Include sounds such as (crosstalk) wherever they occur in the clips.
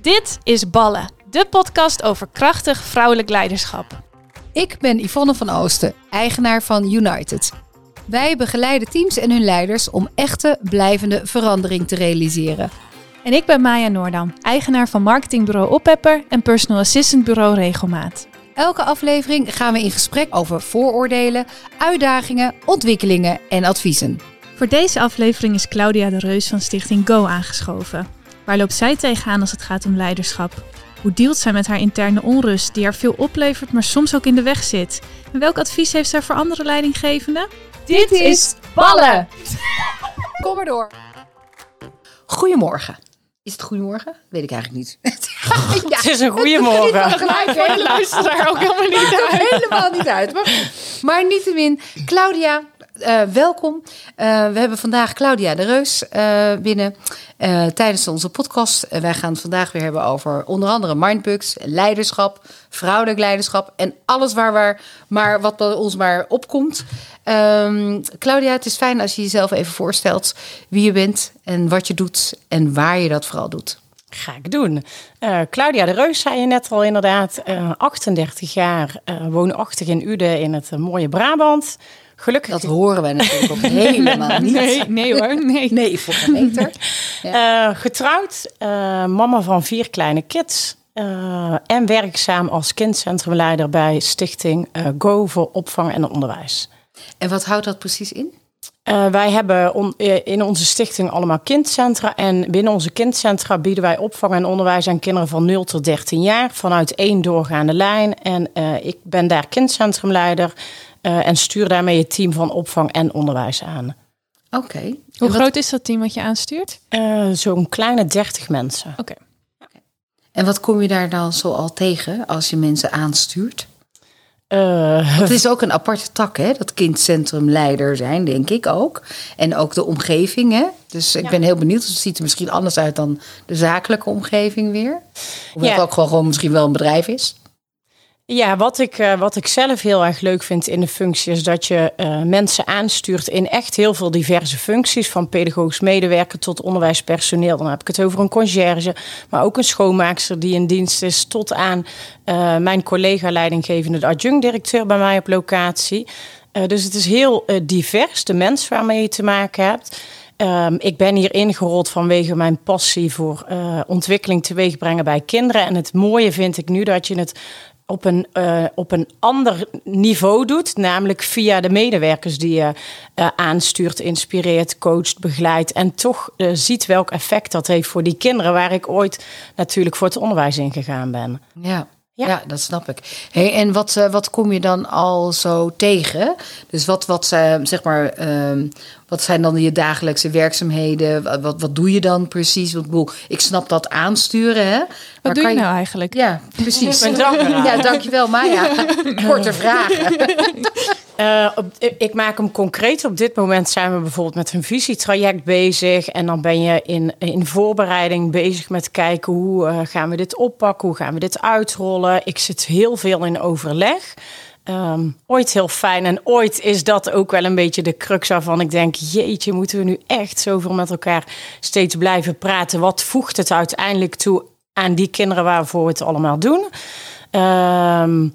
Dit is Ballen, de podcast over krachtig vrouwelijk leiderschap. Ik ben Yvonne van Oosten, eigenaar van United. Wij begeleiden teams en hun leiders om echte, blijvende verandering te realiseren. En ik ben Maya Noordam, eigenaar van marketingbureau Oppepper en personal assistant bureau Regelmaat. Elke aflevering gaan we in gesprek over vooroordelen, uitdagingen, ontwikkelingen en adviezen. Voor deze aflevering is Claudia de Reus van Stichting Go aangeschoven. Waar loopt zij tegenaan als het gaat om leiderschap? Hoe dealt zij met haar interne onrust, die haar veel oplevert, maar soms ook in de weg zit? En welk advies heeft zij voor andere leidinggevenden? Dit is Ballen! Kom maar door. Goedemorgen. Is het goedemorgen? Weet ik eigenlijk niet. (laughs) ja, het is een goedemorgen. Gelijk, Ik luister daar ook helemaal niet (laughs) Het uit. komt helemaal niet uit. Maar, maar niettemin, Claudia, eh, welkom. Eh, we hebben vandaag Claudia de Reus eh, binnen tijdens onze podcast. Wij gaan het vandaag weer hebben over onder andere mindbugs, leiderschap, vrouwelijk leiderschap en alles waar, waar maar wat ons maar opkomt. Ehm, Claudia, het is fijn als je jezelf even voorstelt wie je bent en wat je doet en waar je dat vooral doet. Ga ik doen. Claudia de Reus zei je net al inderdaad. eh, 38 jaar, eh, woonachtig in Uden in het mooie Brabant. Gelukkig. Dat horen wij natuurlijk ook (laughs) helemaal niet. Nee, nee hoor, nee. Nee, voor meter. (laughs) Eh, getrouwd, eh, mama van vier kleine kids. eh, en werkzaam als kindcentrumleider bij Stichting Go voor Opvang en Onderwijs. En wat houdt dat precies in? Wij hebben on- in onze stichting allemaal kindcentra. En binnen onze kindcentra bieden wij opvang en onderwijs aan kinderen van 0 tot 13 jaar. Vanuit één doorgaande lijn. En ik ben daar kindcentrumleider. Eh, en stuur daarmee het team van opvang en onderwijs aan. Oké. Hoe wat- groot is dat team wat je aanstuurt? Eh, Zo'n kleine 30 mensen. Oké. En wat kom je daar dan zo al tegen als je mensen aanstuurt? Eh, Het is ook een aparte tak, hè? Dat kindcentrumleider zijn, denk ik ook. En ook de omgeving, hè? Dus ik Ja. ben heel benieuwd. Het ziet er misschien anders uit dan de zakelijke omgeving weer. Hoewel Ja. het ook gewoon, gewoon misschien wel een bedrijf is. Ja, wat ik, eh, wat ik zelf heel erg leuk vind in de functie is dat je eh, mensen aanstuurt in echt heel veel diverse functies. Van pedagogisch medewerker tot onderwijspersoneel. Dan heb ik het over een conciërge, maar ook een schoonmaakster die in dienst is. Tot aan eh, mijn collega leidinggevende, de adjunct-directeur bij mij op locatie. Dus het is heel divers, de mens waarmee je te maken hebt. Ehm, ik ben hier ingerold vanwege mijn passie voor ontwikkeling teweeg brengen bij kinderen. En het mooie vind ik nu dat je het op een, eh, op een ander niveau doet. Namelijk via de medewerkers die je eh, aanstuurt, inspireert, coacht, begeleidt. En toch eh, ziet welk effect dat heeft voor die kinderen. Waar ik ooit natuurlijk voor het onderwijs ingegaan ben. Ja. Ja. Ja. dat snap ik. Hey, en wat, eh, wat kom je dan al zo tegen? Dus wat, wat, eh, zeg maar, ehm, wat zijn dan je dagelijkse werkzaamheden? Wat, wat, wat doe je dan precies? Want, ik bedoel, ik snap dat aansturen, hè? Wat Maar doe kan je nou eigenlijk? Ja, precies. Ik ben dankbaar. Ja, dankjewel Maya. (laughs) Korte vragen. (laughs) Eh, ik maak hem concreet. Op dit moment zijn we bijvoorbeeld met een visietraject bezig. En dan ben je in, in voorbereiding bezig met kijken hoe eh, gaan we dit oppakken, hoe gaan we dit uitrollen. Ik zit heel veel in overleg. Ehm, ooit heel fijn. En ooit is dat ook wel een beetje de crux waarvan ik denk: jeetje, moeten we nu echt zoveel met elkaar steeds blijven praten? Wat voegt het uiteindelijk toe aan die kinderen waarvoor we het allemaal doen? Ehm,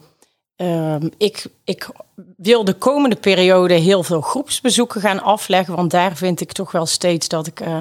Ehm, ik, ik wil de komende periode heel veel groepsbezoeken gaan afleggen. Want daar vind ik toch wel steeds dat ik eh,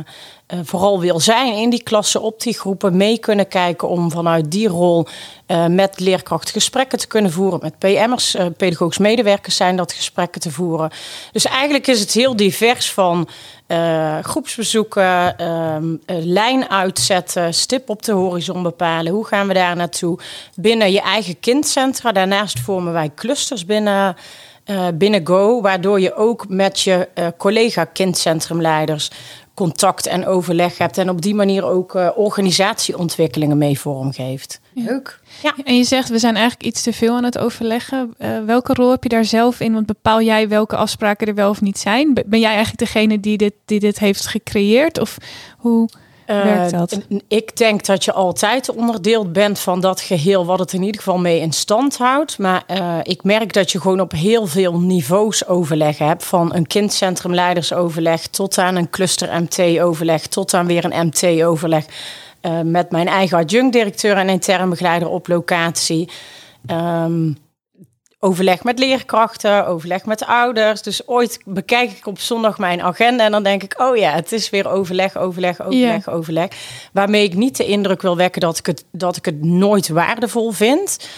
eh, vooral wil zijn in die klassen, op die groepen, mee kunnen kijken om vanuit die rol eh, met leerkrachten gesprekken te kunnen voeren. Met PM'ers, pedagogisch medewerkers zijn dat gesprekken te voeren. Dus eigenlijk is het heel divers van eh, groepsbezoeken, ehm, eh, lijn uitzetten, stip op de horizon bepalen. Hoe gaan we daar naartoe? Binnen je eigen kindcentra. Daarnaast vormen wij clusters binnen, eh, binnen Go, waardoor je ook met je eh, collega kindcentrumleiders contact en overleg hebt. En op die manier ook eh, organisatieontwikkelingen mee vormgeeft. Leuk. En je zegt, we zijn eigenlijk iets te veel aan het overleggen. Eh, welke rol heb je daar zelf in? Want bepaal jij welke afspraken er wel of niet zijn? Ben jij eigenlijk degene die dit, die dit heeft gecreëerd? Of hoe werkt dat? Eh, ik denk dat je altijd onderdeel bent van dat geheel, wat het in ieder geval mee in stand houdt. Maar eh, ik merk dat je gewoon op heel veel niveaus overleggen hebt. Van een kindcentrumleidersoverleg tot aan een cluster MT-overleg, tot aan weer een MT-overleg. eh, met mijn eigen adjunct-directeur en intern begeleider op locatie. Ehm, overleg met leerkrachten, overleg met ouders. Dus ooit bekijk ik op zondag mijn agenda en dan denk ik, oh ja, het is weer overleg, overleg, overleg, overleg. Waarmee ik niet de indruk wil wekken dat ik het, dat ik het nooit waardevol vind.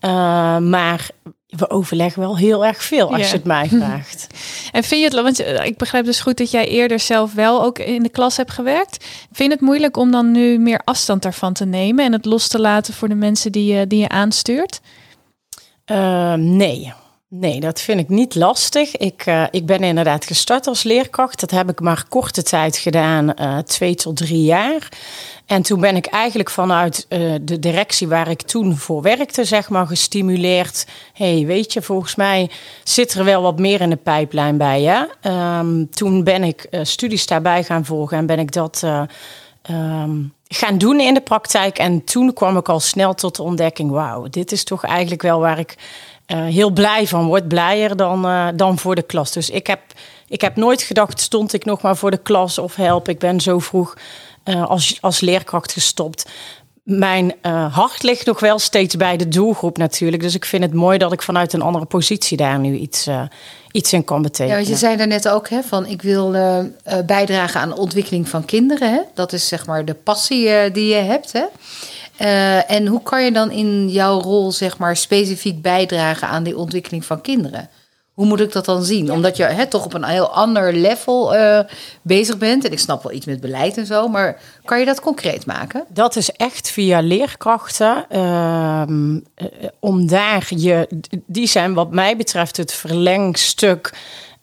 Uh, maar we overleggen wel heel erg veel als je het mij (laughs) vraagt. En vind je het, want eh, ik begrijp dus goed dat jij eerder zelf wel ook in de klas hebt gewerkt. Vind je het moeilijk om dan nu meer afstand daarvan te nemen en het los te laten voor de mensen die je, die je aanstuurt? Uh, nee. Nee, dat vind ik niet lastig. Ik, uh, ik ben inderdaad gestart als leerkracht. Dat heb ik maar korte tijd gedaan, uh, twee tot drie jaar. En toen ben ik eigenlijk vanuit uh, de directie waar ik toen voor werkte, zeg maar, gestimuleerd. hey, weet je, volgens mij zit er wel wat meer in de pijplijn bij je. Um, toen ben ik studies daarbij gaan volgen en ben ik dat um, gaan doen in de praktijk. En toen kwam ik al snel tot de ontdekking: wauw, dit is toch eigenlijk wel waar ik uh, heel blij van word. Blijer dan, uh, dan voor de klas. Dus ik heb, ik heb nooit gedacht: stond ik nog maar voor de klas of help. Ik ben zo vroeg uh, als, als leerkracht gestopt. Mijn hart ligt nog wel steeds bij de doelgroep natuurlijk. Dus ik vind het mooi dat ik vanuit een andere positie daar nu iets, iets in kan betekenen. Ja, je zei daarnet ook hè, van ik wil uh, bijdragen aan de ontwikkeling van kinderen. Hè? Dat is zeg maar de passie die je hebt. Hè? En hoe kan je dan in jouw rol zeg maar specifiek bijdragen aan die ontwikkeling van kinderen? Hoe moet ik dat dan zien? Omdat je hè, toch op een heel ander level uh, bezig bent. En ik snap wel iets met beleid en zo. Maar kan je dat concreet maken? Dat is echt via leerkrachten. Uh, om daar je... Die zijn wat mij betreft het verlengstuk...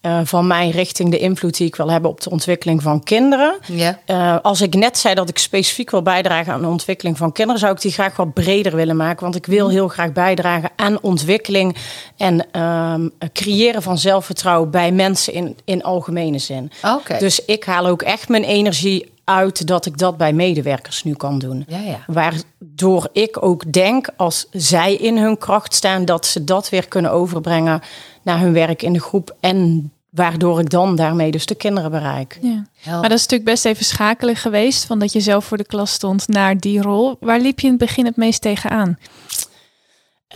Uh, van mij richting de invloed die ik wil hebben op de ontwikkeling van kinderen. Ja. Uh, als ik net zei dat ik specifiek wil bijdragen aan de ontwikkeling van kinderen, zou ik die graag wat breder willen maken. Want ik wil heel graag bijdragen aan ontwikkeling en uh, creëren van zelfvertrouwen bij mensen in, in algemene zin. Okay. Dus ik haal ook echt mijn energie uit dat ik dat bij medewerkers nu kan doen. Ja, ja. Waardoor ik ook denk, als zij in hun kracht staan, dat ze dat weer kunnen overbrengen naar hun werk in de groep en waardoor ik dan daarmee dus de kinderen bereik. Ja. Maar dat is natuurlijk best even schakelen geweest, van dat je zelf voor de klas stond naar die rol. Waar liep je in het begin het meest tegenaan?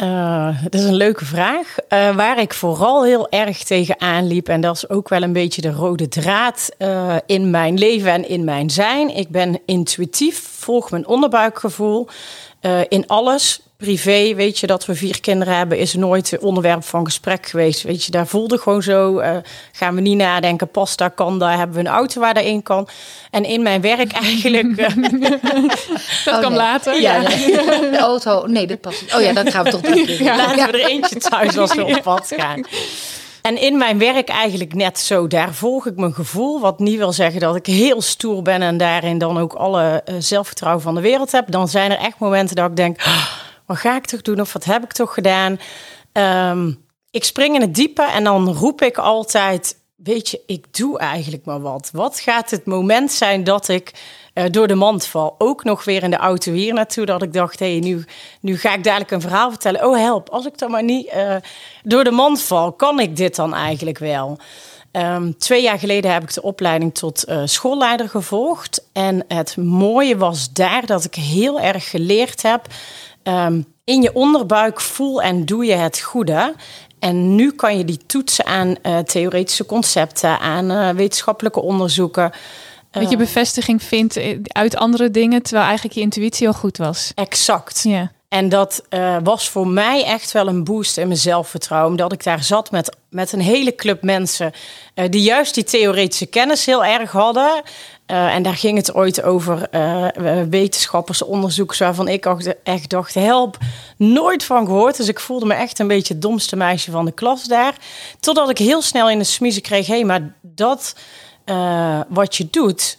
Uh, dat is een leuke vraag. Uh, waar ik vooral heel erg tegenaan liep, en dat is ook wel een beetje de rode draad uh, in mijn leven en in mijn zijn. Ik ben intuïtief, volg mijn onderbuikgevoel in alles privé, weet je, dat we vier kinderen hebben, is nooit onderwerp van gesprek geweest. Weet je, daar voelde gewoon zo. Uh, gaan we niet nadenken, pasta kan, daar hebben we een auto waar daarin kan. En in mijn werk eigenlijk. Uh, (laughs) dat oh, kan nee. later. Ja, ja. de auto. Nee, dat past niet. Oh ja, dan gaan we toch doen. (laughs) Ja, laten we er eentje thuis als we op pad gaan. En in mijn werk eigenlijk net zo. Daar volg ik mijn gevoel. Wat niet wil zeggen dat ik heel stoer ben en daarin dan ook alle uh, zelfvertrouwen van de wereld heb. Dan zijn er echt momenten dat ik denk. Oh, wat ga ik toch doen of wat heb ik toch gedaan? Um, ik spring in het diepe en dan roep ik altijd, weet je, ik doe eigenlijk maar wat. Wat gaat het moment zijn dat ik uh, door de mand val? Ook nog weer in de auto hier naartoe, dat ik dacht, hé, hey, nu, nu ga ik dadelijk een verhaal vertellen. Oh help, als ik dan maar niet uh, door de mand val, kan ik dit dan eigenlijk wel? Um, twee jaar geleden heb ik de opleiding tot uh, schoolleider gevolgd. En het mooie was daar dat ik heel erg geleerd heb Um, in je onderbuik voel en doe je het goede. En nu kan je die toetsen aan uh, theoretische concepten, aan uh, wetenschappelijke onderzoeken. Dat je bevestiging vindt uit andere dingen, terwijl eigenlijk je intuïtie al goed was. Exact. Ja. En dat uh, was voor mij echt wel een boost in mijn zelfvertrouwen. Omdat ik daar zat met, met een hele club mensen uh, die juist die theoretische kennis heel erg hadden. Uh, en daar ging het ooit over wetenschappers, onderzoekers waarvan ik echt dacht, help, nooit van gehoord. Dus ik voelde me echt een beetje het domste meisje van de klas daar. Totdat ik heel snel in de smiezen kreeg, hé, hey, maar dat wat je doet,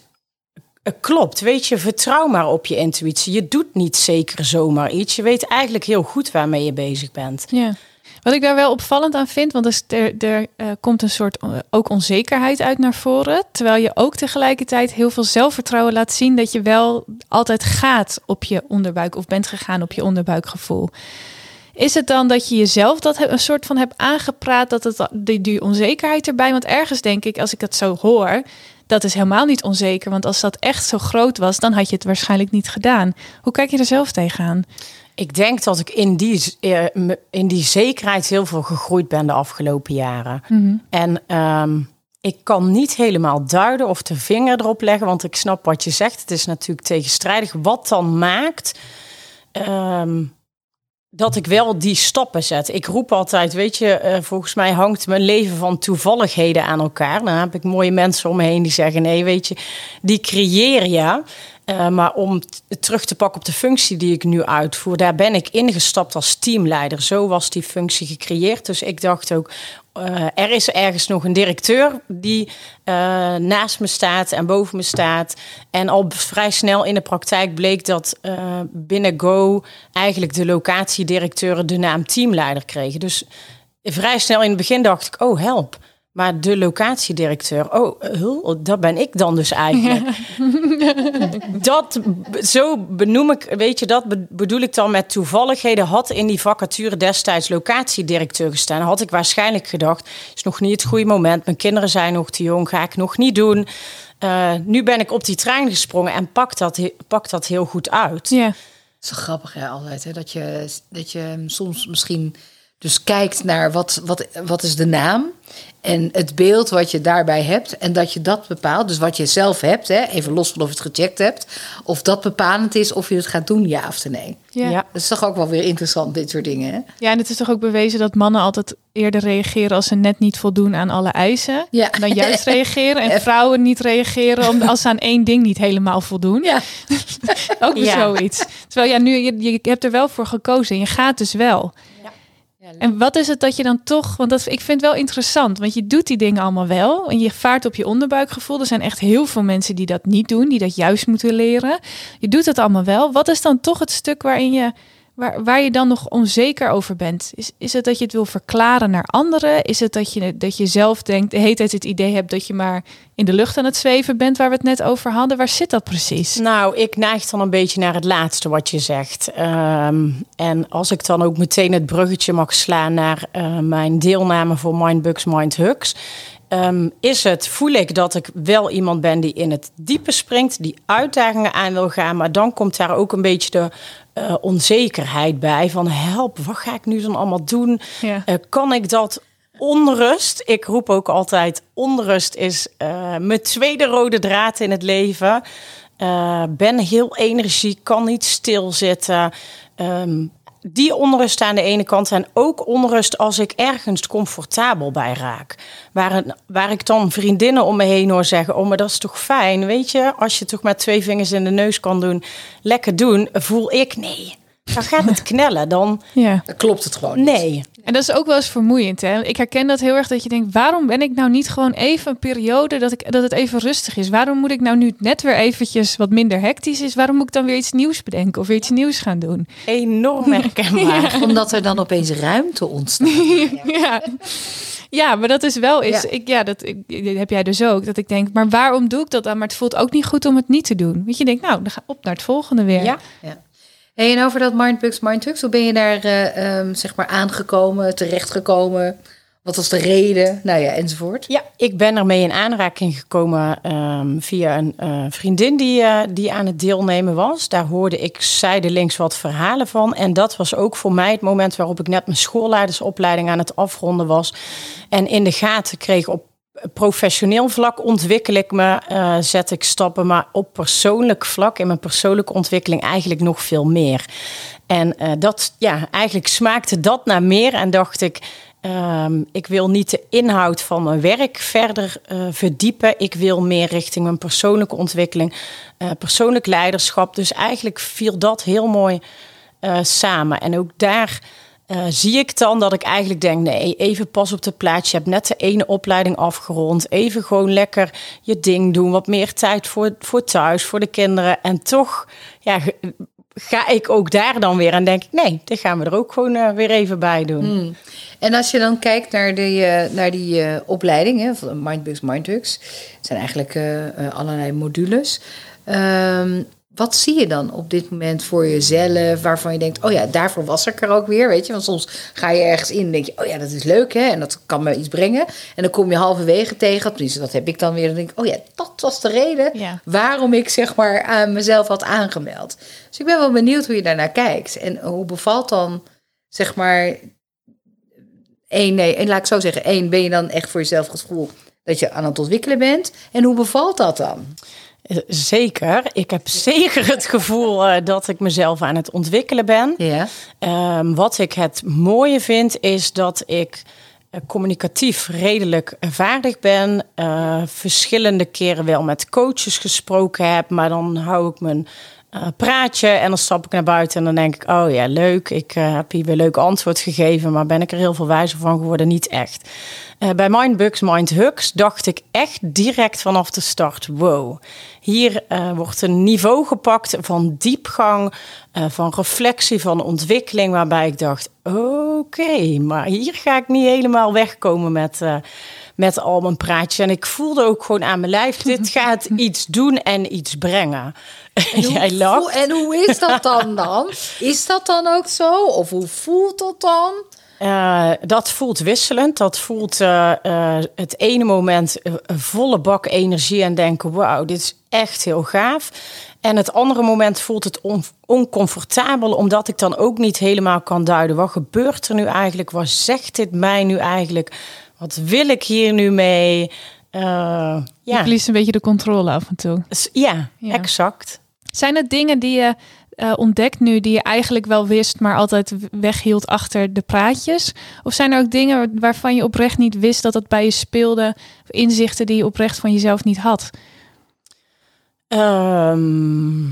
Klopt, weet je, vertrouw maar op je intuïtie. Je doet niet zeker zomaar iets. Je weet eigenlijk heel goed waarmee je bezig bent. Ja. Wat ik daar wel opvallend aan vind, want er, er uh, komt een soort uh, ook onzekerheid uit naar voren. Terwijl je ook tegelijkertijd heel veel zelfvertrouwen laat zien dat je wel altijd gaat op je onderbuik of bent gegaan op je onderbuikgevoel. Is het dan dat je jezelf dat een soort van hebt aangepraat, dat het die, die onzekerheid erbij? Want ergens denk ik, als ik het zo hoor, dat is helemaal niet onzeker. Want als dat echt zo groot was, dan had je het waarschijnlijk niet gedaan. Hoe kijk je er zelf tegenaan? Ik denk dat ik in die, eh, in die zekerheid heel veel gegroeid ben de afgelopen jaren. Mhm. En ehm, ik kan niet helemaal duiden of de vinger erop leggen, want ik snap wat je zegt. Het is natuurlijk tegenstrijdig. Wat dan maakt ehm, dat ik wel die stappen zet. Ik roep altijd, weet je, eh, volgens mij hangt mijn leven van toevalligheden aan elkaar. Dan heb ik mooie mensen om me heen die zeggen: nee, weet je, die creëer je. Uh, maar om terug te pakken op de functie die ik nu uitvoer, daar ben ik ingestapt als teamleider. Zo was die functie gecreëerd. Dus ik dacht ook, uh, er is ergens nog een directeur die uh, naast me staat en boven me staat. En al vrij snel in de praktijk bleek dat binnen Go eigenlijk de locatiedirecteuren de naam teamleider kregen. Dus vrij snel in het begin dacht ik, oh help. Maar de locatiedirecteur, oh, dat ben ik dan dus eigenlijk. (laughs) dat, zo benoem ik, weet je, dat bedoel ik dan met toevalligheden. Had in die vacature destijds locatiedirecteur gestaan, had ik waarschijnlijk gedacht: is nog niet het goede moment. Mijn kinderen zijn nog te jong, ga ik nog niet doen. Uh, nu ben ik op die trein gesprongen en pak dat, pak dat heel goed uit. Ja. Het is zo grappig, hè, altijd. Hè, dat, je, dat je soms misschien dus kijkt naar wat, wat, wat is de naam en het beeld wat je daarbij hebt. En dat je dat bepaalt. Dus wat je zelf hebt, hè, even los van of je het gecheckt hebt. Of dat bepalend is of je het gaat doen, ja of nee. Ja. Dat is toch ook wel weer interessant, dit soort dingen. Hè? Ja, en het is toch ook bewezen dat mannen altijd eerder reageren als ze net niet voldoen aan alle eisen. Ja. Dan juist reageren. En (laughs) vrouwen niet reageren om, als ze aan één ding niet helemaal voldoen. Ja. (laughs) ook weer zoiets. Terwijl ja, nu, je, je hebt er wel voor gekozen en je gaat dus wel. En wat is het dat je dan toch, want dat, ik vind het wel interessant, want je doet die dingen allemaal wel en je vaart op je onderbuikgevoel. Er zijn echt heel veel mensen die dat niet doen, die dat juist moeten leren. Je doet het allemaal wel. Wat is dan toch het stuk waarin je Waar, waar je dan nog onzeker over bent? Is, is het dat je het wil verklaren naar anderen? Is het dat je, dat je zelf denkt, de hele tijd het idee hebt dat je maar in de lucht aan het zweven bent, waar we het net over hadden? Waar zit dat precies? Nou, ik neig dan een beetje naar het laatste wat je zegt. Ehm, en als ik dan ook meteen het bruggetje mag slaan naar uh, mijn deelname voor Mindbugs, Mindhugs. Um, is het, voel ik dat ik wel iemand ben die in het diepe springt, die uitdagingen aan wil gaan, maar dan komt daar ook een beetje de uh, onzekerheid bij van help, wat ga ik nu dan allemaal doen? Ja. Uh, kan ik dat onrust? Ik roep ook altijd onrust is uh, mijn tweede rode draad in het leven. ben heel energiek, kan niet stilzitten. Um, die onrust aan de ene kant en ook onrust als ik ergens comfortabel bij raak. Waar, waar ik dan vriendinnen om me heen hoor zeggen: Oh, maar dat is toch fijn, weet je? Als je toch met twee vingers in de neus kan doen, lekker doen, voel ik nee. Dan gaat het (laughs) knellen. Dan, ja. dan klopt het gewoon. Nee. En dat is ook wel eens vermoeiend. Hè? Ik herken dat heel erg dat je denkt: waarom ben ik nou niet gewoon even een periode dat, ik, dat het even rustig is? Waarom moet ik nou nu net weer eventjes wat minder hectisch is? Waarom moet ik dan weer iets nieuws bedenken of weer iets nieuws gaan doen? Enorm (laughs) herkenbaar. ja. Omdat er dan opeens ruimte ontstaat. (laughs) ja. Ja, maar dat is wel is. Ja. Ik, ja, dat ik, heb jij dus ook. Dat ik denk, maar waarom doe ik dat dan? Maar het voelt ook niet goed om het niet te doen. Weet je, denk, nou, dan ga op naar het volgende weer. Ja. ja. En over dat Mindbugs, Mindhugs, hoe ben je daar uh, um, zeg maar aangekomen, terechtgekomen? Wat was de reden? Nou ja, enzovoort. Ja, ik ben ermee in aanraking gekomen um, via een uh, vriendin die, uh, die aan het deelnemen was. Daar hoorde ik zijdelings wat verhalen van. En dat was ook voor mij het moment waarop ik net mijn schoolleidersopleiding aan het afronden was. En in de gaten kreeg op professioneel vlak ontwikkel ik me, uh, zet ik stappen, maar op persoonlijk vlak, in mijn persoonlijke ontwikkeling eigenlijk nog veel meer. En uh, dat, ja, eigenlijk smaakte dat naar meer en dacht ik, um, ik wil niet de inhoud van mijn werk verder uh, verdiepen. Ik wil meer richting mijn persoonlijke ontwikkeling, persoonlijk leiderschap. Dus eigenlijk viel dat heel mooi samen. En ook daar uh, zie ik dan dat ik eigenlijk denk: nee, even pas op de plaats. Je hebt net de ene opleiding afgerond. Even gewoon lekker je ding doen. Wat meer tijd voor, voor thuis, voor de kinderen. En toch ja, ga ik ook daar dan weer en denk nee, dit gaan we er ook gewoon uh, weer even bij doen. Hmm. En als je dan kijkt naar, de, uh, naar die opleiding, hè, van Mindbugs, Mindhugs, het zijn eigenlijk allerlei modules. Um, wat zie je dan op dit moment voor jezelf? Waarvan je denkt, oh ja, daarvoor was ik er ook weer. Weet je, want soms ga je ergens in en denk je, oh ja, dat is leuk hè. En dat kan me iets brengen. En dan kom je halverwege tegen. Tenminste, dat heb ik dan weer. Dan denk ik, oh ja, dat was de reden Ja. waarom ik zeg maar aan mezelf had aangemeld. Dus ik ben wel benieuwd hoe je daarnaar kijkt. En hoe bevalt dan, zeg maar, één, nee, en laat ik zo zeggen, één, ben je dan echt voor jezelf het gevoel dat je aan het ontwikkelen bent? En hoe bevalt dat dan? Zeker. Ik heb zeker het gevoel eh, dat ik mezelf aan het ontwikkelen ben. Ja. Ehm, wat ik het mooie vind, is dat ik eh, communicatief redelijk vaardig ben. eh, verschillende keren wel met coaches gesproken heb, maar dan hou ik mijn praatje en dan stap ik naar buiten en dan denk ik, oh ja, leuk, ik heb hier weer leuk antwoord gegeven, maar ben ik er heel veel wijzer van geworden? Niet echt. Bij Mindbugs, Mindhugs dacht ik echt direct vanaf de start, wow, hier eh, wordt een niveau gepakt van diepgang, eh, van reflectie, van ontwikkeling, waarbij ik dacht, oké, maar hier ga ik niet helemaal wegkomen met, eh, met al mijn praatjes. En ik voelde ook gewoon aan mijn lijf, dit (laughs) gaat iets doen en iets brengen. (laughs) Jij lacht. Hoe- En hoe is dat dan dan? (laughs) Is dat dan ook zo? Of hoe voelt dat dan? Eh, dat voelt wisselend. Dat voelt eh, eh, het ene moment een volle bak energie en denken: wauw, dit is echt heel gaaf. En het andere moment voelt het on- oncomfortabel, omdat ik dan ook niet helemaal kan duiden: wat gebeurt er nu eigenlijk? Wat zegt dit mij nu eigenlijk? Wat wil ik hier nu mee? Eh, Je ja. verliest een beetje de controle af en toe. Ja, Ja. exact. Zijn het dingen die je eh, ontdekt nu, die je eigenlijk wel wist, maar altijd weghield achter de praatjes? Of zijn er ook dingen waarvan je oprecht niet wist dat het bij je speelde? Of inzichten die je oprecht van jezelf niet had? Ehm,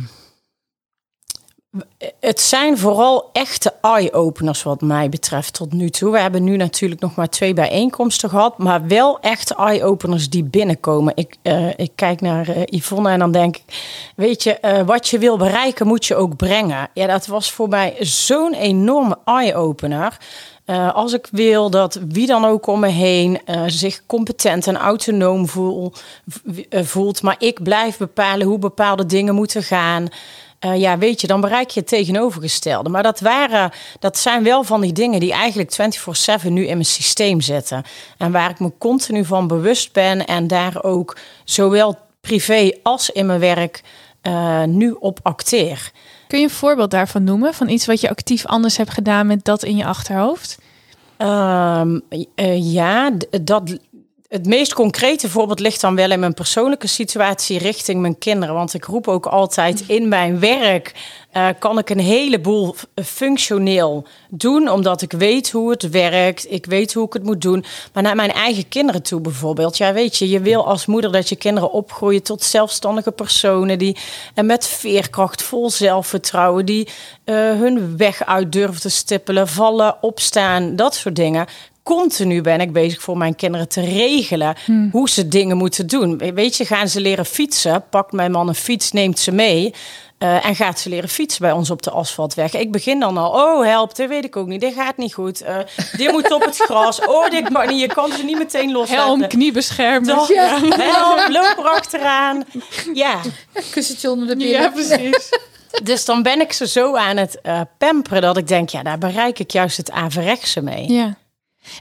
het zijn vooral echte eye-openers wat mij betreft tot nu toe. We hebben nu natuurlijk nog maar twee bijeenkomsten gehad, maar wel echte eye-openers die binnenkomen. Ik, eh, ik kijk naar eh, Yvonne en dan denk ik, weet je, eh, wat je wil bereiken moet je ook brengen. Ja, dat was voor mij zo'n enorme eye-opener. Als ik wil dat wie dan ook om me heen zich competent en autonoom voelt, maar ik blijf bepalen hoe bepaalde dingen moeten gaan. Eh, ja, weet je, dan bereik je het tegenovergestelde. Maar dat, waren, dat zijn wel van die dingen die eigenlijk 24-7 nu in mijn systeem zitten. En waar ik me continu van bewust ben en daar ook zowel privé als in mijn werk eh, nu op acteer. Kun je een voorbeeld daarvan noemen? Van iets wat je actief anders hebt gedaan met dat in je achterhoofd? Ehm, eh, ja, dat, het meest concrete voorbeeld ligt dan wel in mijn persoonlijke situatie richting mijn kinderen. Want ik roep ook altijd in mijn werk eh, kan ik een heleboel functioneel doen, omdat ik weet hoe het werkt. Ik weet hoe ik het moet doen. Maar naar mijn eigen kinderen toe bijvoorbeeld. Ja, weet je, je wil als moeder dat je kinderen opgroeien tot zelfstandige personen die en met veerkracht, vol zelfvertrouwen, die eh, hun weg uit durven te stippelen, vallen, opstaan, dat soort dingen. Continu ben ik bezig voor mijn kinderen te regelen hoe ze dingen moeten doen. Weet je, gaan ze leren fietsen? Pakt mijn man een fiets, neemt ze mee. eh, en gaat ze leren fietsen bij ons op de asfaltweg. Ik begin dan al, oh help, dat weet ik ook niet. Dit gaat niet goed. Eh dit moet op het (laughs) gras. Oh, dit kan niet. Je kan ze niet meteen loslaten. Helm, kniebeschermers. Toch? Ja. Help, loop erachteraan. Ja, Kussentje onder de billen. Ja, precies. (laughs) dus dan ben ik ze zo aan het eh pamperen dat ik denk, ja, daar bereik ik juist het averechtse mee. Ja.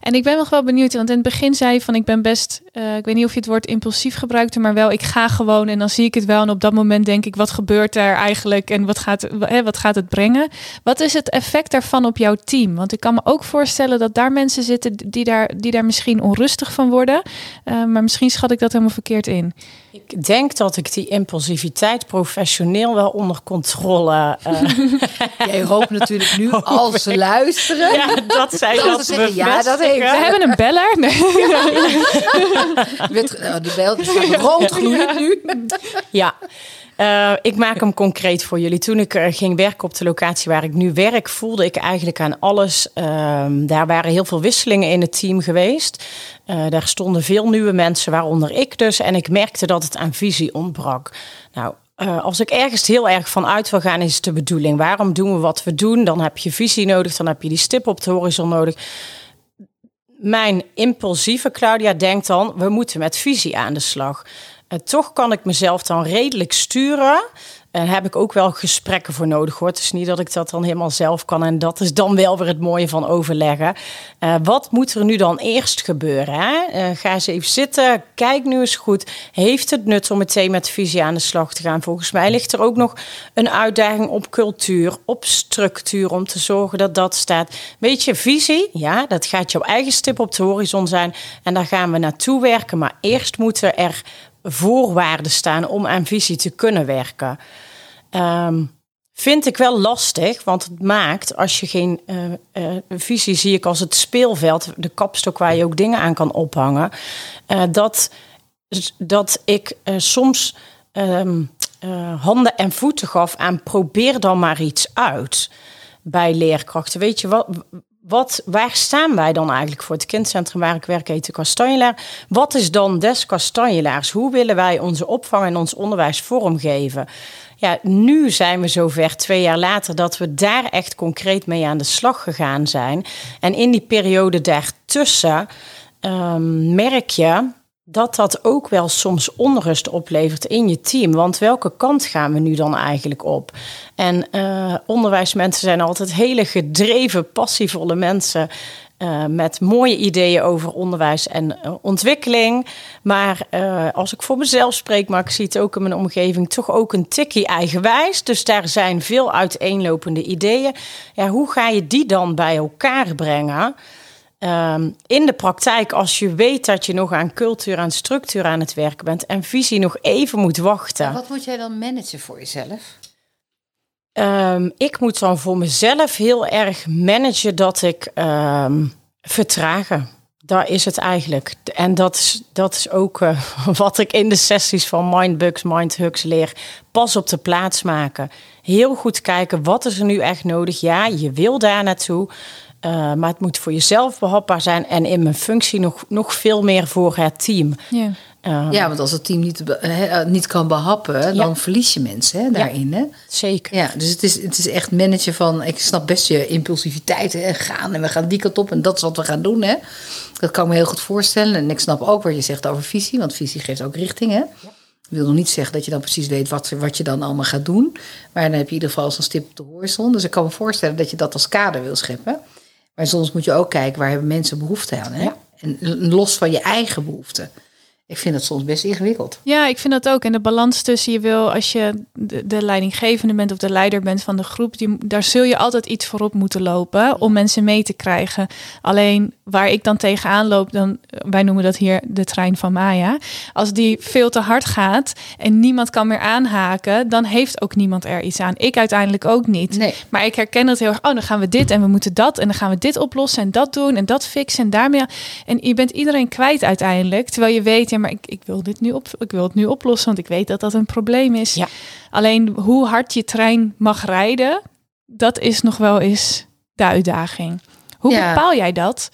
En ik ben nog wel benieuwd, want in het begin zei je van ik ben best, eh, ik weet niet of je het woord impulsief gebruikte, maar wel ik ga gewoon en dan zie ik het wel en op dat moment denk ik wat gebeurt er eigenlijk en wat gaat, hè, wat gaat het brengen? Wat is het effect daarvan op jouw team? Want ik kan me ook voorstellen dat daar mensen zitten die daar, die daar misschien onrustig van worden, Eh, maar misschien schat ik dat helemaal verkeerd in. Ik denk dat ik die impulsiviteit professioneel wel onder controle. eh (laughs) Jij hoopt natuurlijk nu, (laughs) als ze luisteren... ja, dat zij Dat dat zeggen, ja, dat heeft- We hebben een beller. Nee. Nou, (laughs) die bel rood gloeiend nu. Ja. Eh, ik maak hem concreet voor jullie. Toen ik ging werken op de locatie waar ik nu werk, voelde ik eigenlijk aan alles. Ehm, daar waren heel veel wisselingen in het team geweest. Eh, daar stonden veel nieuwe mensen, waaronder ik dus. En ik merkte dat het aan visie ontbrak. Nou, eh, als ik ergens heel erg van uit wil gaan, is het de bedoeling. Waarom doen we wat we doen? Dan heb je visie nodig, dan heb je die stip op de horizon nodig mijn impulsieve Claudia denkt dan, we moeten met visie aan de slag. Eh, toch kan ik mezelf dan redelijk sturen En heb ik ook wel gesprekken voor nodig hoor. Het is niet dat ik dat dan helemaal zelf kan. En dat is dan wel weer het mooie van overleggen. Uh, wat moet er nu dan eerst gebeuren? Hè? Uh, ga eens even zitten. Kijk nu eens goed. Heeft het nut om meteen met visie aan de slag te gaan? Volgens mij ligt er ook nog een uitdaging op cultuur, op structuur. Om te zorgen dat dat staat. Weet je, visie, ja, dat gaat jouw eigen stip op de horizon zijn. En daar gaan we naartoe werken. Maar eerst moeten er voorwaarden staan om aan visie te kunnen werken. Um, vind ik wel lastig, want het maakt als je geen uh, uh, visie zie ik als het speelveld, de kapstok waar je ook dingen aan kan ophangen, uh, dat, dat ik soms um, handen en voeten gaf aan probeer dan maar iets uit bij leerkrachten. Weet je wat? Wat, waar staan wij dan eigenlijk voor het kindcentrum waar ik werk, heet de Kastanjelaar. Wat is dan des Kastanjelaars? Hoe willen wij onze opvang en ons onderwijs vormgeven? Ja, nu zijn we zover, twee jaar later, dat we daar echt concreet mee aan de slag gegaan zijn. En in die periode daartussen um, merk je dat dat ook wel soms onrust oplevert in je team. Want welke kant gaan we nu dan eigenlijk op? En uh, onderwijsmensen zijn altijd hele gedreven, passievolle mensen. Uh, met mooie ideeën over onderwijs en uh, ontwikkeling. Maar als ik voor mezelf spreek, maar ik zie het ook in mijn omgeving, toch ook een tikkie eigenwijs. Dus daar zijn veel uiteenlopende ideeën. Ja, hoe ga je die dan bij elkaar brengen? Um, in de praktijk, als je weet dat je nog aan cultuur en structuur aan het werken bent en visie nog even moet wachten. En wat moet jij dan managen voor jezelf? Um, ik moet dan voor mezelf heel erg managen dat ik um, vertragen. Daar is het eigenlijk. En dat is, dat is ook uh, (laughs) wat ik in de sessies van Mindbugs, Mindhugs leer. Pas op de plaats maken. Heel goed kijken, wat is er nu echt nodig? Ja, je wil daar naartoe. Uh, maar het moet voor jezelf behapbaar zijn en in mijn functie nog, nog veel meer voor het team. Ja, uh, ja want als het team niet, he, niet kan behappen, ja. dan verlies je mensen hè, daarin. Hè? Zeker. Ja, dus het is, het is echt managen van, ik snap best je impulsiviteit en gaan en we gaan die kant op en dat is wat we gaan doen. Hè? Dat kan ik me heel goed voorstellen. En ik snap ook wat je zegt over visie, want visie geeft ook richting. Hè? Ja. Ik wil nog niet zeggen dat je dan precies weet wat, wat je dan allemaal gaat doen. Maar dan heb je in ieder geval zo'n stip op de horizon. Dus ik kan me voorstellen dat je dat als kader wil scheppen. Maar soms moet je ook kijken waar hebben mensen behoefte aan. Hè? Ja. En los van je eigen behoeften. Ik vind dat soms best ingewikkeld. Ja, ik vind dat ook. En de balans tussen je wil, als je de, de leidinggevende bent of de leider bent van de groep, die, daar zul je altijd iets voorop moeten lopen om mensen mee te krijgen. Alleen waar ik dan tegenaan loop, dan, wij noemen dat hier de trein van Maya. Als die veel te hard gaat en niemand kan meer aanhaken, dan heeft ook niemand er iets aan. Ik uiteindelijk ook niet. Nee. Maar ik herken het heel erg. Oh, dan gaan we dit en we moeten dat en dan gaan we dit oplossen en dat doen en dat fixen en daarmee. En je bent iedereen kwijt uiteindelijk, terwijl je weet, ja, maar ik, ik wil dit nu op, ik wil het nu oplossen, want ik weet dat dat een probleem is. Ja. Alleen hoe hard je trein mag rijden, dat is nog wel eens de uitdaging. Hoe Ja. bepaal jij dat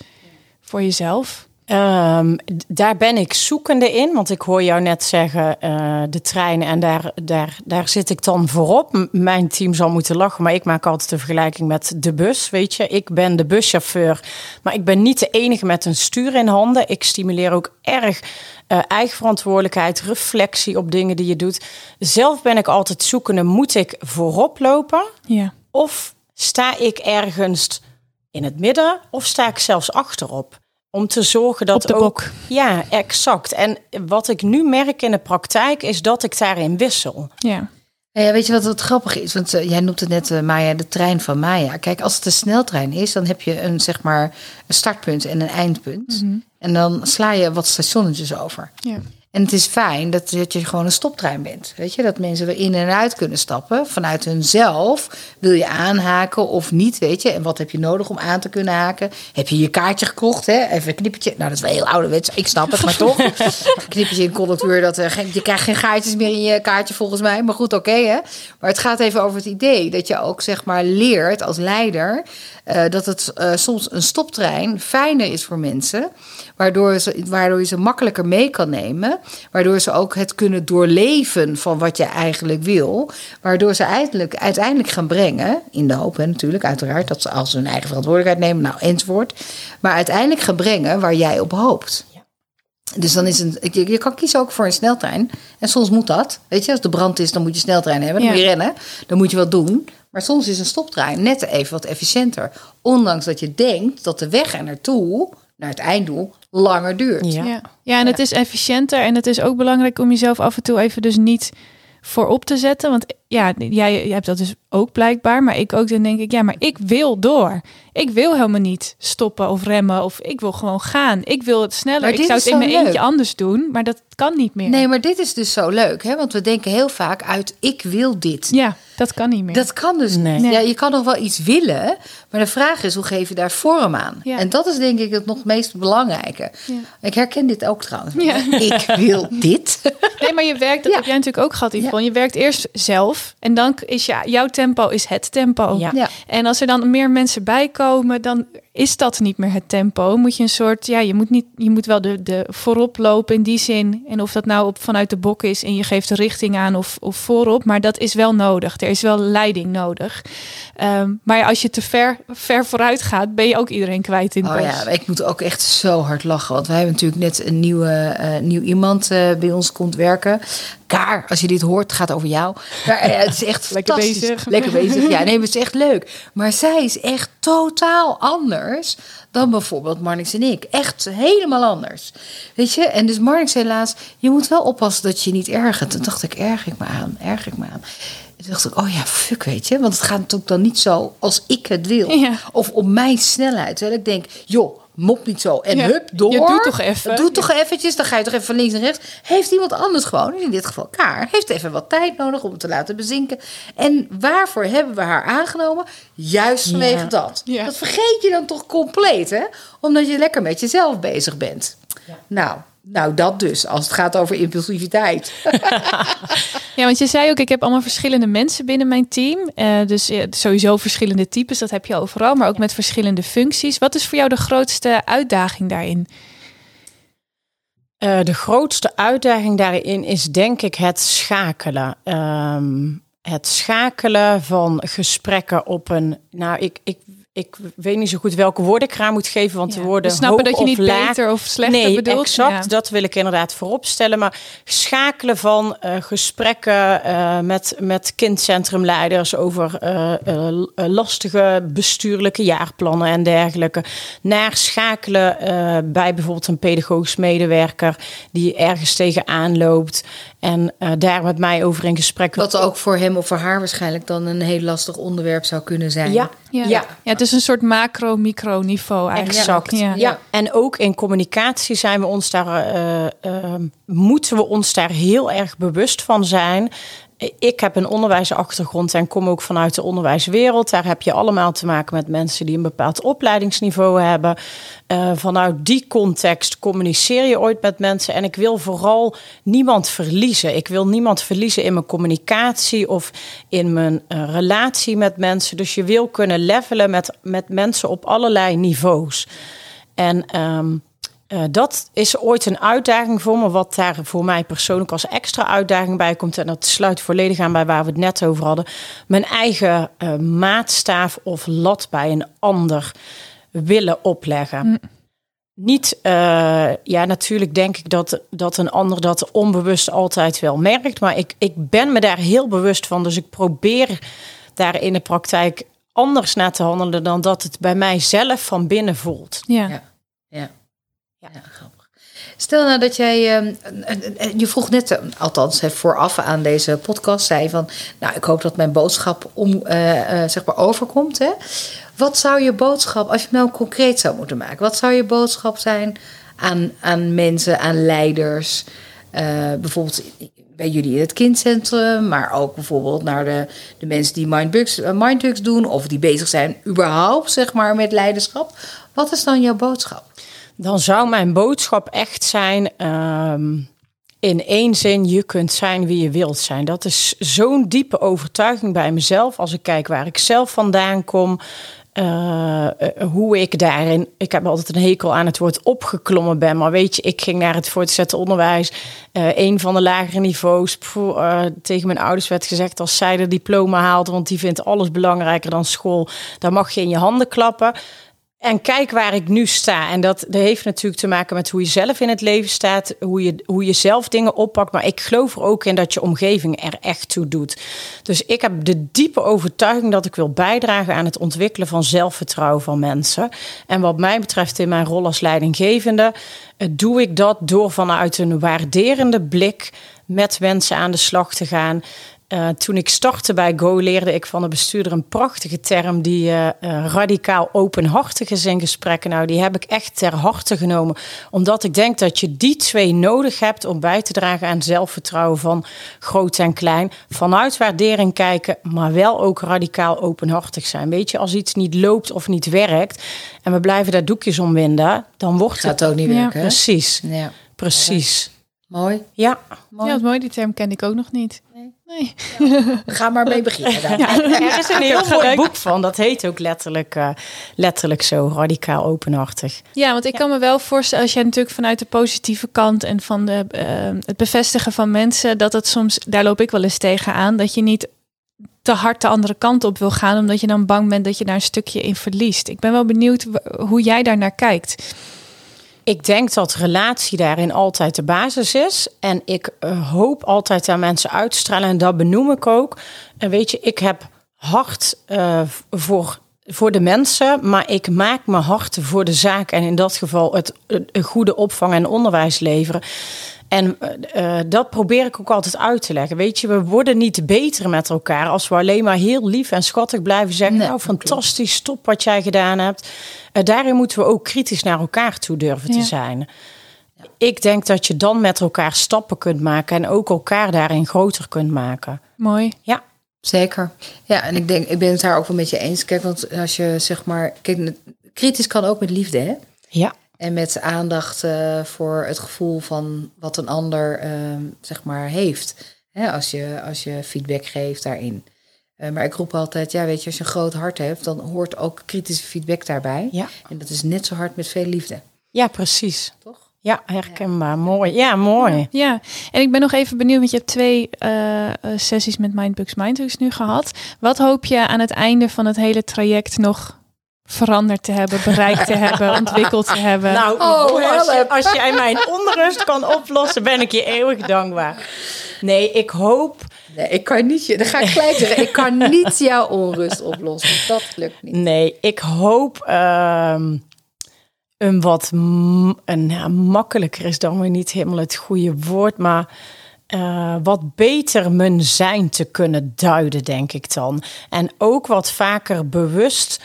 voor jezelf? Um, daar ben ik zoekende in, want ik hoor jou net zeggen uh, de trein en daar, daar, daar zit ik dan voorop. M mijn team zal moeten lachen, maar ik maak altijd de vergelijking met de bus. Weet je, ik ben de buschauffeur, maar ik ben niet de enige met een stuur in handen. Ik stimuleer ook erg uh, eigen verantwoordelijkheid, reflectie op dingen die je doet. Zelf ben ik altijd zoekende, moet ik voorop lopen Ja. of sta ik ergens in het midden of sta ik zelfs achterop? Om te zorgen dat Op de ook. bok. Ja, exact. En wat ik nu merk in de praktijk is dat ik daarin wissel. Ja. Ja, weet je wat het grappig is? Want uh, jij noemt het net, uh, Maya, de trein van Maya. Kijk, als het een sneltrein is, dan heb je een, zeg maar, een startpunt en een eindpunt. Mhm. En dan sla je wat stationnetjes over. Ja. En het is fijn dat, dat je gewoon een stoptrein bent. Weet je, dat mensen er in en uit kunnen stappen. Vanuit hunzelf wil je aanhaken of niet, weet je. En wat heb je nodig om aan te kunnen haken? Heb je je kaartje gekocht, hè? Even een knippertje. Nou, dat is wel heel ouderwets, ik snap het, maar toch. Een (laughs) knippertje in conducteur, dat, uh, je krijgt geen gaatjes meer in je kaartje volgens mij. Maar goed, oké, okay, hè. Maar het gaat even over het idee dat je ook, zeg maar, leert als leider... Uh, dat het uh, soms een stoptrein fijner is voor mensen... Waardoor, ze, waardoor je ze makkelijker mee kan nemen. Waardoor ze ook het kunnen doorleven van wat je eigenlijk wil. Waardoor ze uiteindelijk, uiteindelijk gaan brengen, in de hoop hè, natuurlijk, uiteraard, dat ze als ze hun eigen verantwoordelijkheid nemen, nou enzovoort. Maar uiteindelijk gaan brengen waar jij op hoopt. Dus dan is een, je, je kan kiezen ook voor een sneltrein. En soms moet dat. Weet je, als de brand is, dan moet je sneltrein hebben. Dan Ja. moet je rennen. Dan moet je wat doen. Maar soms is een stoptrein net even wat efficiënter. Ondanks dat je denkt dat de weg er naartoe, naar het einddoel, langer duurt. Ja. Ja. ja, en het is efficiënter en het is ook belangrijk om jezelf af en toe even dus niet voorop te zetten. Want ja, jij, jij hebt dat dus ook blijkbaar, maar ik ook. Dan denk ik, ja, maar ik wil door. Ik wil helemaal niet stoppen of remmen of ik wil gewoon gaan. Ik wil het sneller. Ik zou het in mijn eentje anders doen, maar dat kan niet meer. Nee, maar dit is dus zo leuk. Hè? Want we denken heel vaak uit, ik wil dit. Ja, dat kan niet meer. Dat kan dus Nee. niet. Nee. Ja, je kan nog wel iets willen, maar de vraag is hoe geef je daar vorm aan? Ja. En dat is denk ik het nog meest belangrijke. Ja. Ik herken dit ook trouwens. Ja. Ik wil dit. (laughs) Nee, maar je werkt, dat Ja. heb jij natuurlijk ook gehad, Yvonne. Je werkt eerst zelf en dan is ja, jouw tempo is het tempo. Ja. Ja. En als er dan meer mensen bij komen, dan is dat niet meer het tempo. Moet je een soort, ja, je moet niet, je moet wel de, de voorop lopen in die zin. En of dat nou op vanuit de bok is en je geeft de richting aan of, of voorop, maar dat is wel nodig. Er is wel leiding nodig. Ehm, maar als je te ver, ver vooruit gaat, ben je ook iedereen kwijt in het Oh bos. ja, ik moet ook echt zo hard lachen. Want wij hebben natuurlijk net een nieuwe, eh, nieuw iemand eh, bij ons komt werken. Kaar, als je dit hoort, het gaat over jou. Maar, eh, het is echt (laughs) Lekker fantastisch. bezig. Lekker bezig. Ja, nee, het is echt leuk. Maar zij is echt totaal anders dan bijvoorbeeld Marnix en ik. Echt helemaal anders. Weet je? En dus Marnix helaas, je moet wel oppassen dat je je niet ergert. Toen dacht ik, erg ik me aan, erg ik me aan. Toen dacht ik, oh ja, fuck, weet je. Want het gaat natuurlijk dan niet zo als ik het wil. Ja. Of op mijn snelheid. Terwijl ik denk, joh, mop niet zo. En Ja, hup, door. je doet toch even. Doe toch eventjes. Dan ga je toch even van links naar rechts. Heeft iemand anders gewoon, in dit geval Kaar, heeft even wat tijd nodig om het te laten bezinken. En waarvoor hebben we haar aangenomen? Juist vanwege Ja. dat. Ja. Dat vergeet je dan toch compleet, hè? Omdat je lekker met jezelf bezig bent. Nou, nou, dat dus, als het gaat over impulsiviteit. (laughs) Ja, want je zei ook, ik heb allemaal verschillende mensen binnen mijn team. Eh, dus sowieso verschillende types, dat heb je overal, maar ook met verschillende functies. Wat is voor jou de grootste uitdaging daarin? Eh, de grootste uitdaging daarin is denk ik het schakelen. Ehm, het schakelen van gesprekken op een. Nou, ik, ik, ik weet niet zo goed welke woorden ik eraan moet geven, want Ja, de woorden we snappen dat je niet laag- beter of slechter nee, bedoelt. exact. Ja. Dat wil ik inderdaad voorop stellen. Maar schakelen van eh, gesprekken eh, met, met kindcentrumleiders over eh, lastige bestuurlijke jaarplannen en dergelijke. Naar schakelen bij bijvoorbeeld een pedagogisch medewerker die ergens tegenaan loopt. En eh, daar met mij over in gesprek. Wat ook voor hem of voor haar waarschijnlijk dan een heel lastig onderwerp zou kunnen zijn. Ja, Ja. Ja. ja, het is een soort macro-micro niveau eigenlijk. Exact. Ja. Ja. en ook in communicatie zijn we ons daar, eh, eh, moeten we ons daar heel erg bewust van zijn. Ik heb een onderwijsachtergrond en kom ook vanuit de onderwijswereld. Daar heb je allemaal te maken met mensen die een bepaald opleidingsniveau hebben. Eh, vanuit die context communiceer je ooit met mensen. En ik wil vooral niemand verliezen. Ik wil niemand verliezen in mijn communicatie of in mijn eh, relatie met mensen. Dus je wil kunnen levelen met, met mensen op allerlei niveaus. En ehm, eh, dat is ooit een uitdaging voor me, wat daar voor mij persoonlijk als extra uitdaging bij komt. En dat sluit volledig aan bij waar we het net over hadden. Mijn eigen eh, maatstaaf of lat bij een ander willen opleggen. Niet, eh, ja, natuurlijk denk ik dat, dat een ander dat onbewust altijd wel merkt. Maar ik, ik ben me daar heel bewust van. Dus ik probeer daar in de praktijk anders naar te handelen dan dat het bij mij zelf van binnen voelt. Ja. Ja. Ja. Ja, grappig. Stel nou dat jij, ehm, eh, eh, je vroeg net, eh, althans vooraf aan deze podcast, zei van, nou ik hoop dat mijn boodschap om, eh, eh, zeg maar overkomt. Hè? Wat zou je boodschap, als je hem nou concreet zou moeten maken, wat zou je boodschap zijn aan, aan mensen, aan leiders, eh, bijvoorbeeld bij jullie in het kindcentrum, maar ook bijvoorbeeld naar de, de mensen die mindbugs, mindbugs doen of die bezig zijn überhaupt zeg maar met leiderschap. Wat is dan jouw boodschap? Dan zou mijn boodschap echt zijn: ehm, in één zin, je kunt zijn wie je wilt zijn. Dat is zo'n diepe overtuiging bij mezelf. Als ik kijk waar ik zelf vandaan kom. eh, eh, hoe ik daarin. Ik heb altijd een hekel aan het woord opgeklommen ben. Maar weet je, ik ging naar het voortgezet onderwijs. eh, een van de lagere niveaus. Tegen mijn ouders werd gezegd: als zij de diploma haalt, want die vindt alles belangrijker dan school. Dan mag je in je handen klappen. En kijk waar ik nu sta. En dat, dat heeft natuurlijk te maken met hoe je zelf in het leven staat. Hoe je, hoe je zelf dingen oppakt. Maar ik geloof er ook in dat je omgeving er echt toe doet. Dus ik heb de diepe overtuiging dat ik wil bijdragen aan het ontwikkelen van zelfvertrouwen van mensen. En wat mij betreft in mijn rol als leidinggevende. eh, Doe ik dat door vanuit een waarderende blik met mensen aan de slag te gaan. Uh, toen ik startte bij Go leerde ik van de bestuurder een prachtige term die uh, uh, radicaal openhartig is in gesprekken. Nou, die heb ik echt ter harte genomen, omdat ik denk dat je die twee nodig hebt om bij te dragen aan zelfvertrouwen van groot en klein. Vanuit waardering kijken, maar wel ook radicaal openhartig zijn. Weet je, als iets niet loopt of niet werkt en we blijven daar doekjes om winden, dan wordt Gaat het ook niet werken. Ja, precies. Ja. Precies. Mooi. Ja. Mooi. Ja, mooi. Die term kende ik ook nog niet. Nee. Ja. Ga maar mee beginnen. Dan. (laughs) Ja, er is een heel mooi boek van. Dat heet ook letterlijk, uh, letterlijk zo, radicaal openhartig. Ja, want ik ja. kan me wel voorstellen, als jij natuurlijk vanuit de positieve kant en van de, uh, het bevestigen van mensen, dat het soms, daar loop ik wel eens tegenaan, dat je niet te hard de andere kant op wil gaan, omdat je dan bang bent dat je daar een stukje in verliest. Ik ben wel benieuwd hoe jij daar naar kijkt. Ik denk dat relatie daarin altijd de basis is. En ik uh, hoop altijd aan mensen uit te stralen. En dat benoem ik ook. En weet je, ik heb hart uh, voor, voor de mensen. Maar ik maak me hart voor de zaak. En in dat geval het, een goede opvang en onderwijs leveren. En uh, dat probeer ik ook altijd uit te leggen. Weet je, we worden niet beter met elkaar als we alleen maar heel lief en schattig blijven zeggen. Nee, nou, fantastisch, top wat jij gedaan hebt. Uh, daarin moeten we ook kritisch naar elkaar toe durven ja. te zijn. Ja. Ik denk dat je dan met elkaar stappen kunt maken en ook elkaar daarin groter kunt maken. Mooi. Ja. Zeker. Ja, en ik denk, ik ben het daar ook wel met je eens. Kijk, want als je zeg maar, kijk, kritisch kan ook met liefde, hè? Ja. En met aandacht uh, voor het gevoel van wat een ander uh, zeg maar heeft. Hè, als, je, als je feedback geeft daarin. Uh, maar ik roep altijd, ja, weet je, als je een groot hart hebt, dan hoort ook kritische feedback daarbij. Ja. En dat is net zo hard met veel liefde. Ja, precies. Toch? Ja, herkenbaar. Ja. Mooi. Ja, mooi. Ja, en ik ben nog even benieuwd, want je hebt twee uh, sessies met Mindbugs Mindhugs nu gehad. Wat hoop je aan het einde van het hele traject nog veranderd te hebben, bereikt te hebben, (laughs) ontwikkeld te hebben. Nou, oh, als, je, als jij mijn onrust kan oplossen, ben ik je eeuwig dankbaar. Nee, ik hoop. Nee, ik kan niet je. Dan ga ik gelijk zeggen. Ik kan (laughs) niet jouw onrust oplossen. Dat lukt niet. Nee, ik hoop uh, een wat een, ja, makkelijker is dan weer niet helemaal het goede woord, maar. Uh, wat beter mijn zijn te kunnen duiden, denk ik dan. En ook wat vaker bewust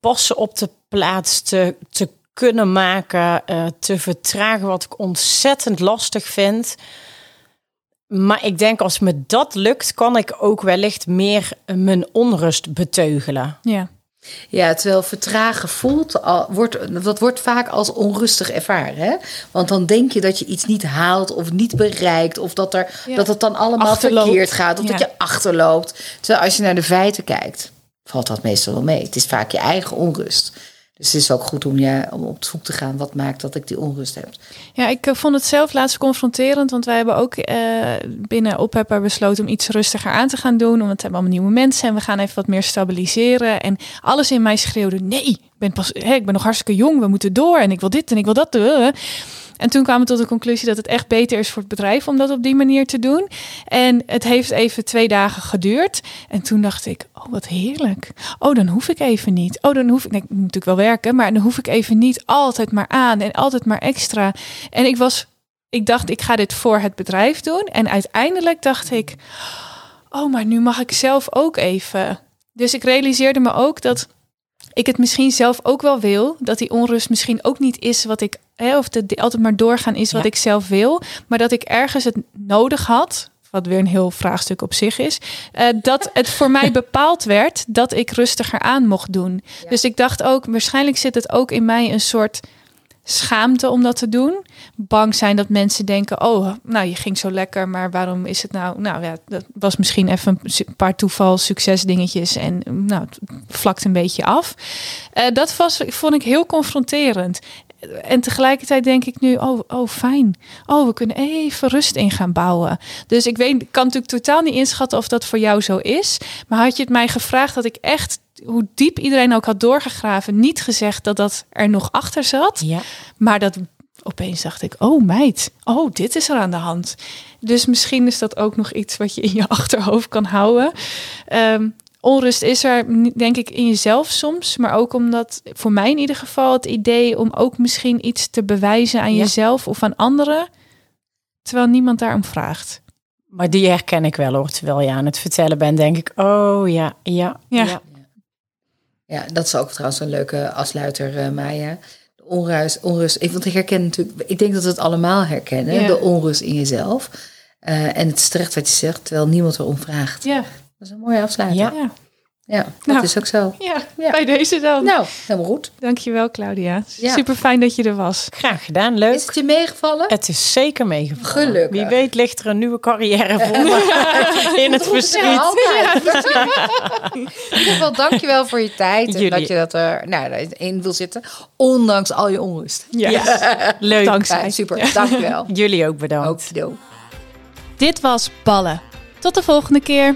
passen op de plaats te, te kunnen maken, uh, te vertragen, wat ik ontzettend lastig vind. Maar ik denk als me dat lukt, kan ik ook wellicht meer mijn onrust beteugelen. Ja. Ja, terwijl vertragen voelt, al, wordt, dat wordt vaak als onrustig ervaren. Hè? Want dan denk je dat je iets niet haalt of niet bereikt. Of dat, er, ja. dat het dan allemaal Achterloopt. verkeerd gaat. Of ja. dat je achterloopt. Terwijl als je naar de feiten kijkt, valt dat meestal wel mee. Het is vaak je eigen onrust. Dus het is ook goed om, je, om op zoek te gaan wat maakt dat ik die onrust heb. Ja, ik uh, vond het zelf laatst confronterend. Want wij hebben ook uh, binnen Ophepper besloten om iets rustiger aan te gaan doen. Want we allemaal nieuwe mensen en we gaan even wat meer stabiliseren. En alles in mij schreeuwde, nee, ik ben, pas, ik ben nog hartstikke jong, we moeten door. En ik wil dit en ik wil dat. Uh. En toen kwamen we tot de conclusie dat het echt beter is voor het bedrijf om dat op die manier te doen. En het heeft even twee dagen geduurd. En toen dacht ik, oh wat heerlijk. Oh, dan hoef ik even niet. Oh, dan hoef ik, nee, ik moet natuurlijk wel werken, maar dan hoef ik even niet altijd maar aan en altijd maar extra. En ik was, ik dacht, ik ga dit voor het bedrijf doen. En uiteindelijk dacht ik, oh, maar nu mag ik zelf ook even. Dus ik realiseerde me ook dat ik het misschien zelf ook wel wil. Dat die onrust misschien ook niet is wat ik, hè, of de, altijd maar doorgaan is wat ja. ik zelf wil. Maar dat ik ergens het nodig had, wat weer een heel vraagstuk op zich is, uh, dat het voor mij (laughs) bepaald werd dat ik rustiger aan mocht doen. Ja. Dus ik dacht ook, waarschijnlijk zit het ook in mij een soort schaamte om dat te doen. Bang zijn dat mensen denken: oh, nou, je ging zo lekker, maar waarom is het nou? Nou ja, dat was misschien even een paar toeval, succesdingetjes en nou, het vlakt een beetje af. Uh, dat was, vond ik heel confronterend. En tegelijkertijd denk ik nu, oh, oh, fijn. Oh, we kunnen even rust in gaan bouwen. Dus ik weet, kan natuurlijk totaal niet inschatten of dat voor jou zo is. Maar had je het mij gevraagd, dat ik echt hoe diep iedereen ook had doorgegraven, niet gezegd dat dat er nog achter zat. Ja. Maar dat opeens dacht ik, oh meid, oh dit is er aan de hand. Dus misschien is dat ook nog iets wat je in je achterhoofd kan houden. Ehm, onrust is er, denk ik, in jezelf soms. Maar ook omdat, voor mij in ieder geval, het idee om ook misschien iets te bewijzen aan Ja. jezelf of aan anderen. Terwijl niemand daarom vraagt. Maar die herken ik wel hoor. Terwijl je aan het vertellen bent, denk ik, oh ja, ja, Ja. ja. Ja, dat is ook trouwens een leuke afsluiter, eh Maya. De onrust, onrust. Ik, want ik herken natuurlijk, ik denk dat we het allemaal herkennen, Ja. de onrust in jezelf. Eh, en het is terecht wat je zegt, terwijl niemand erom vraagt. Ja, Dat is een mooie afsluiter. Ja. Ja, ja. dat Nou. is ook zo. ja, Ja. bij deze dan. Nou, helemaal goed. Dankjewel Claudia. Ja. Super fijn dat je er was. Graag gedaan, leuk. Is het je meegevallen? Het is zeker meegevallen. Gelukkig. Wie weet ligt er een nieuwe carrière voor me (laughs) in het Ja, verschiet. altijd. (laughs) In ieder geval, dankjewel voor je tijd. En Jullie. dat je dat er nou, in wil zitten. Ondanks al je onrust. Ja. Leuk. Dankzij. Ja, super, dankjewel. Jullie ook bedankt. Ook, Dit was Ballen. Tot de volgende keer.